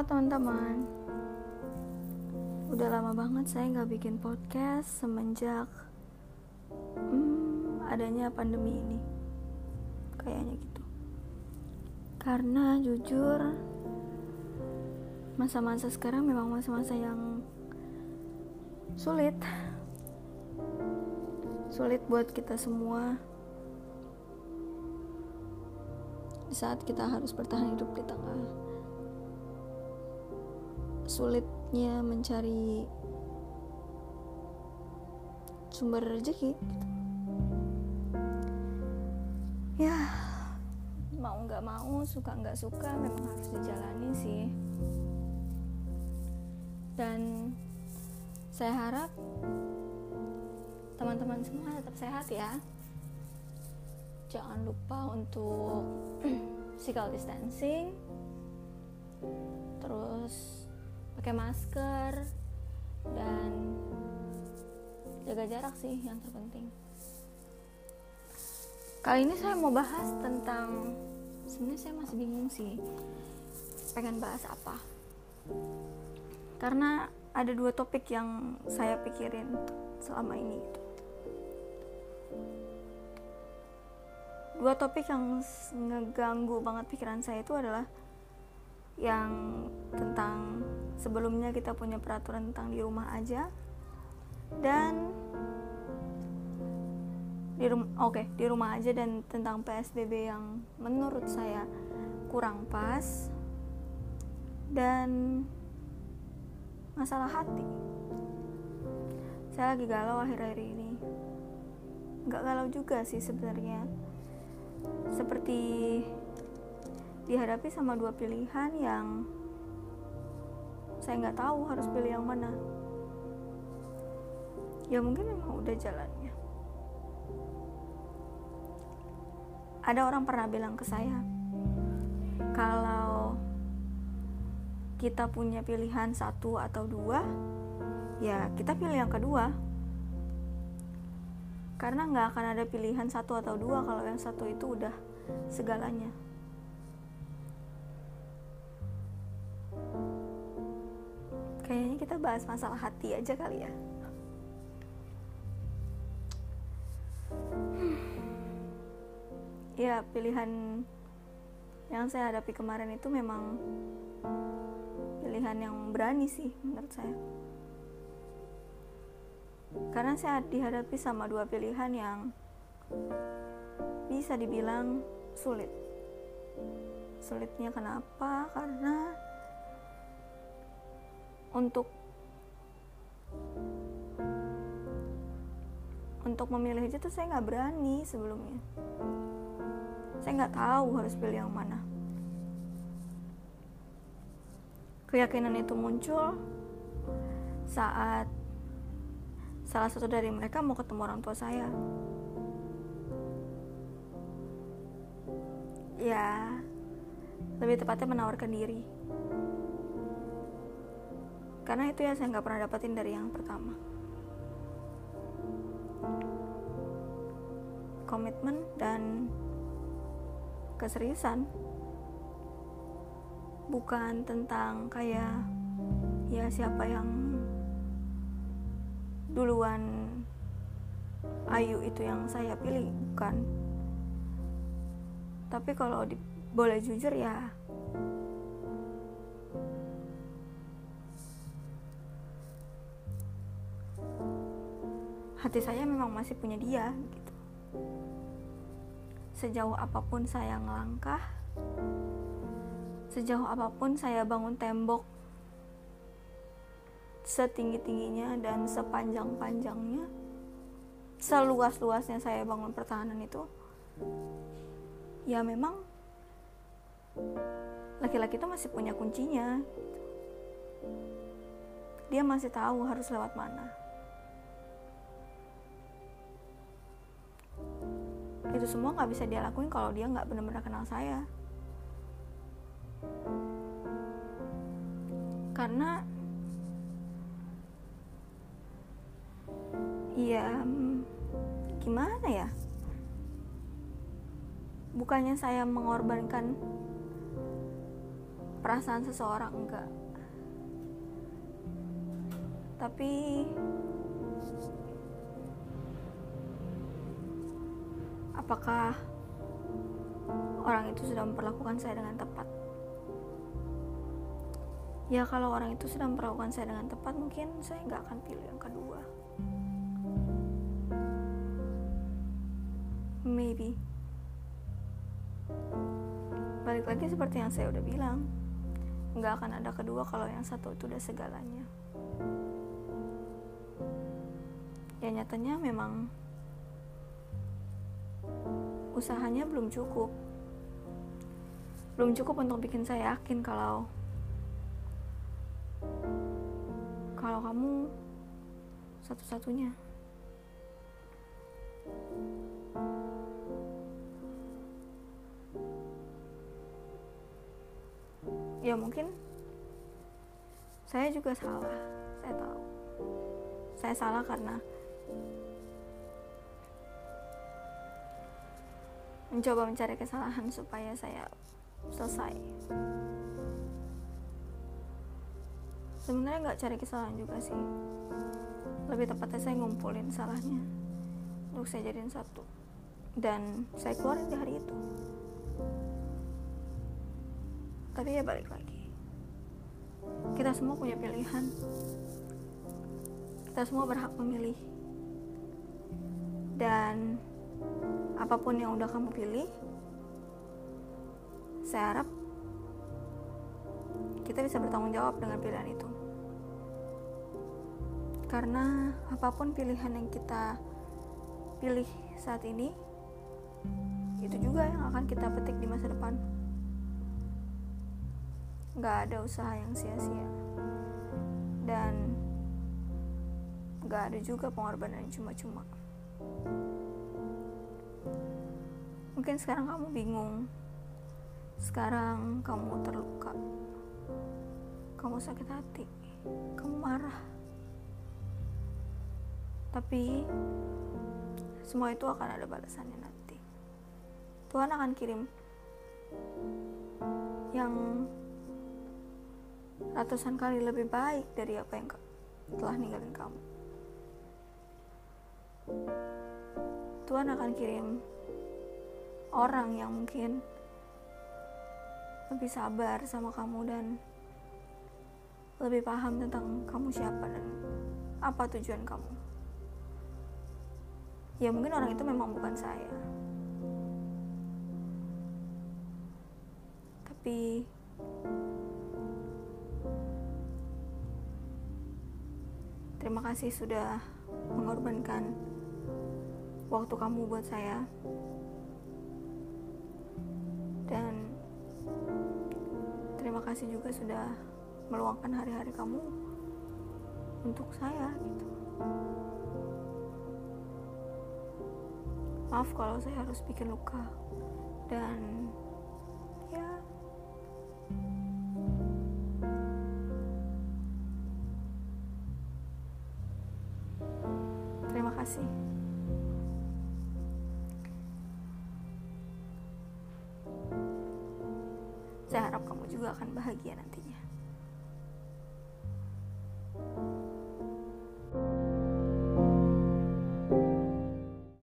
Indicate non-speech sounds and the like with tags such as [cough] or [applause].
Halo teman-teman. Udah lama banget saya nggak bikin podcast semenjak hmm, adanya pandemi ini. Kayaknya gitu. Karena jujur Masa-masa sekarang memang masa-masa yang sulit. Sulit buat kita semua. Di saat kita harus bertahan hidup di tengah sulitnya mencari sumber rezeki gitu. ya mau nggak mau suka nggak suka memang harus dijalani sih. Dan saya harap teman-teman semua tetap sehat ya. Jangan lupa untuk [clears throat] physical distancing. Terus pakai masker dan jaga jarak sih yang terpenting. Kali ini saya mau bahas tentang sebenarnya saya masih bingung sih pengen bahas apa. Karena ada dua topik yang saya pikirin selama ini. Dua topik yang ngeganggu banget pikiran saya itu adalah yang tentang sebelumnya kita punya peraturan tentang di rumah aja. Dan di rumah oke okay, di rumah aja dan tentang PSBB yang menurut saya kurang pas. Dan masalah hati. Saya lagi galau akhir-akhir ini. Nggak galau juga sih sebenarnya. Seperti dihadapi sama dua pilihan yang saya nggak tahu harus pilih yang mana. Ya mungkin memang udah jalannya. Ada orang pernah bilang ke saya kalau kita punya pilihan satu atau dua ya kita pilih yang kedua. Karena nggak akan ada pilihan satu atau dua kalau yang satu itu udah segalanya kayaknya kita bahas masalah hati aja kali ya. Ya pilihan yang saya hadapi kemarin itu memang pilihan yang berani sih menurut saya. Karena saya dihadapi sama dua pilihan yang bisa dibilang sulit. Sulitnya kenapa? Karena untuk untuk memilih itu tuh saya nggak berani sebelumnya. Saya nggak tahu harus pilih yang mana. Keyakinan itu muncul saat salah satu dari mereka mau ketemu orang tua saya. Ya lebih tepatnya menawarkan diri karena itu ya saya nggak pernah dapetin dari yang pertama. Komitmen dan keseriusan bukan tentang kayak ya siapa yang duluan Ayu itu yang saya pilih bukan. Tapi kalau di, boleh jujur ya hati saya memang masih punya dia gitu. Sejauh apa pun saya ngelangkah sejauh apa pun saya bangun tembok setinggi-tingginya dan sepanjang-panjangnya seluas-luasnya saya bangun pertahanan itu ya memang laki-laki itu masih punya kuncinya. Dia masih tahu harus lewat mana itu semua nggak bisa dia lakuin kalau dia nggak benar-benar kenal saya. Karena ya gimana ya? Bukannya saya mengorbankan perasaan seseorang enggak. Tapi apakah orang itu sudah memperlakukan saya dengan tepat? Ya kalau orang itu sudah memperlakukan saya dengan tepat mungkin saya nggak akan pilih yang kedua. Maybe. Balik lagi seperti yang saya udah bilang. Nggak akan ada kedua kalau yang satu itu udah segalanya. Ya nyatanya memang usahanya belum cukup. Belum cukup untuk bikin saya yakin kalau kalau kamu satu-satunya. Ya mungkin saya juga salah saya tahu. Saya salah karena mencoba mencari kesalahan supaya saya selesai. Sebenarnya nggak cari kesalahan juga sih. Lebih tepatnya saya ngumpulin salahnya untuk saya jadiin satu. Dan saya keluarin di hari itu. Tapi ya balik lagi. Kita semua punya pilihan. Kita semua berhak memilih. Dan apa pun yang udah kamu pilih saya harap kita bisa bertanggung jawab dengan pilihan itu. Karena apa pun pilihan yang kita pilih saat ini itu juga yang akan kita petik di masa depan. Nggak ada usaha yang sia-sia. Dan nggak ada juga pengorbanan yang cuma-cuma Mungkin sekarang kamu bingung. Sekarang kamu terluka. Kamu sakit hati. Kamu marah. Tapi semua itu akan ada balasannya nanti. Tuhan akan kirim yang ratusan kali lebih baik dari apa yang telah ninggalin kamu. Tuhan akan kirim orang yang mungkin lebih sabar sama kamu dan lebih paham tentang kamu siapa dan apa tujuan kamu. Ya mungkin orang itu memang bukan saya. Tapi terima kasih sudah mengorbankan waktu kamu buat saya dan terima kasih juga sudah meluangkan hari-hari kamu untuk saya gitu. Maaf kalau saya harus bikin luka. Dan ya. Terima kasih akan bahagia nantinya.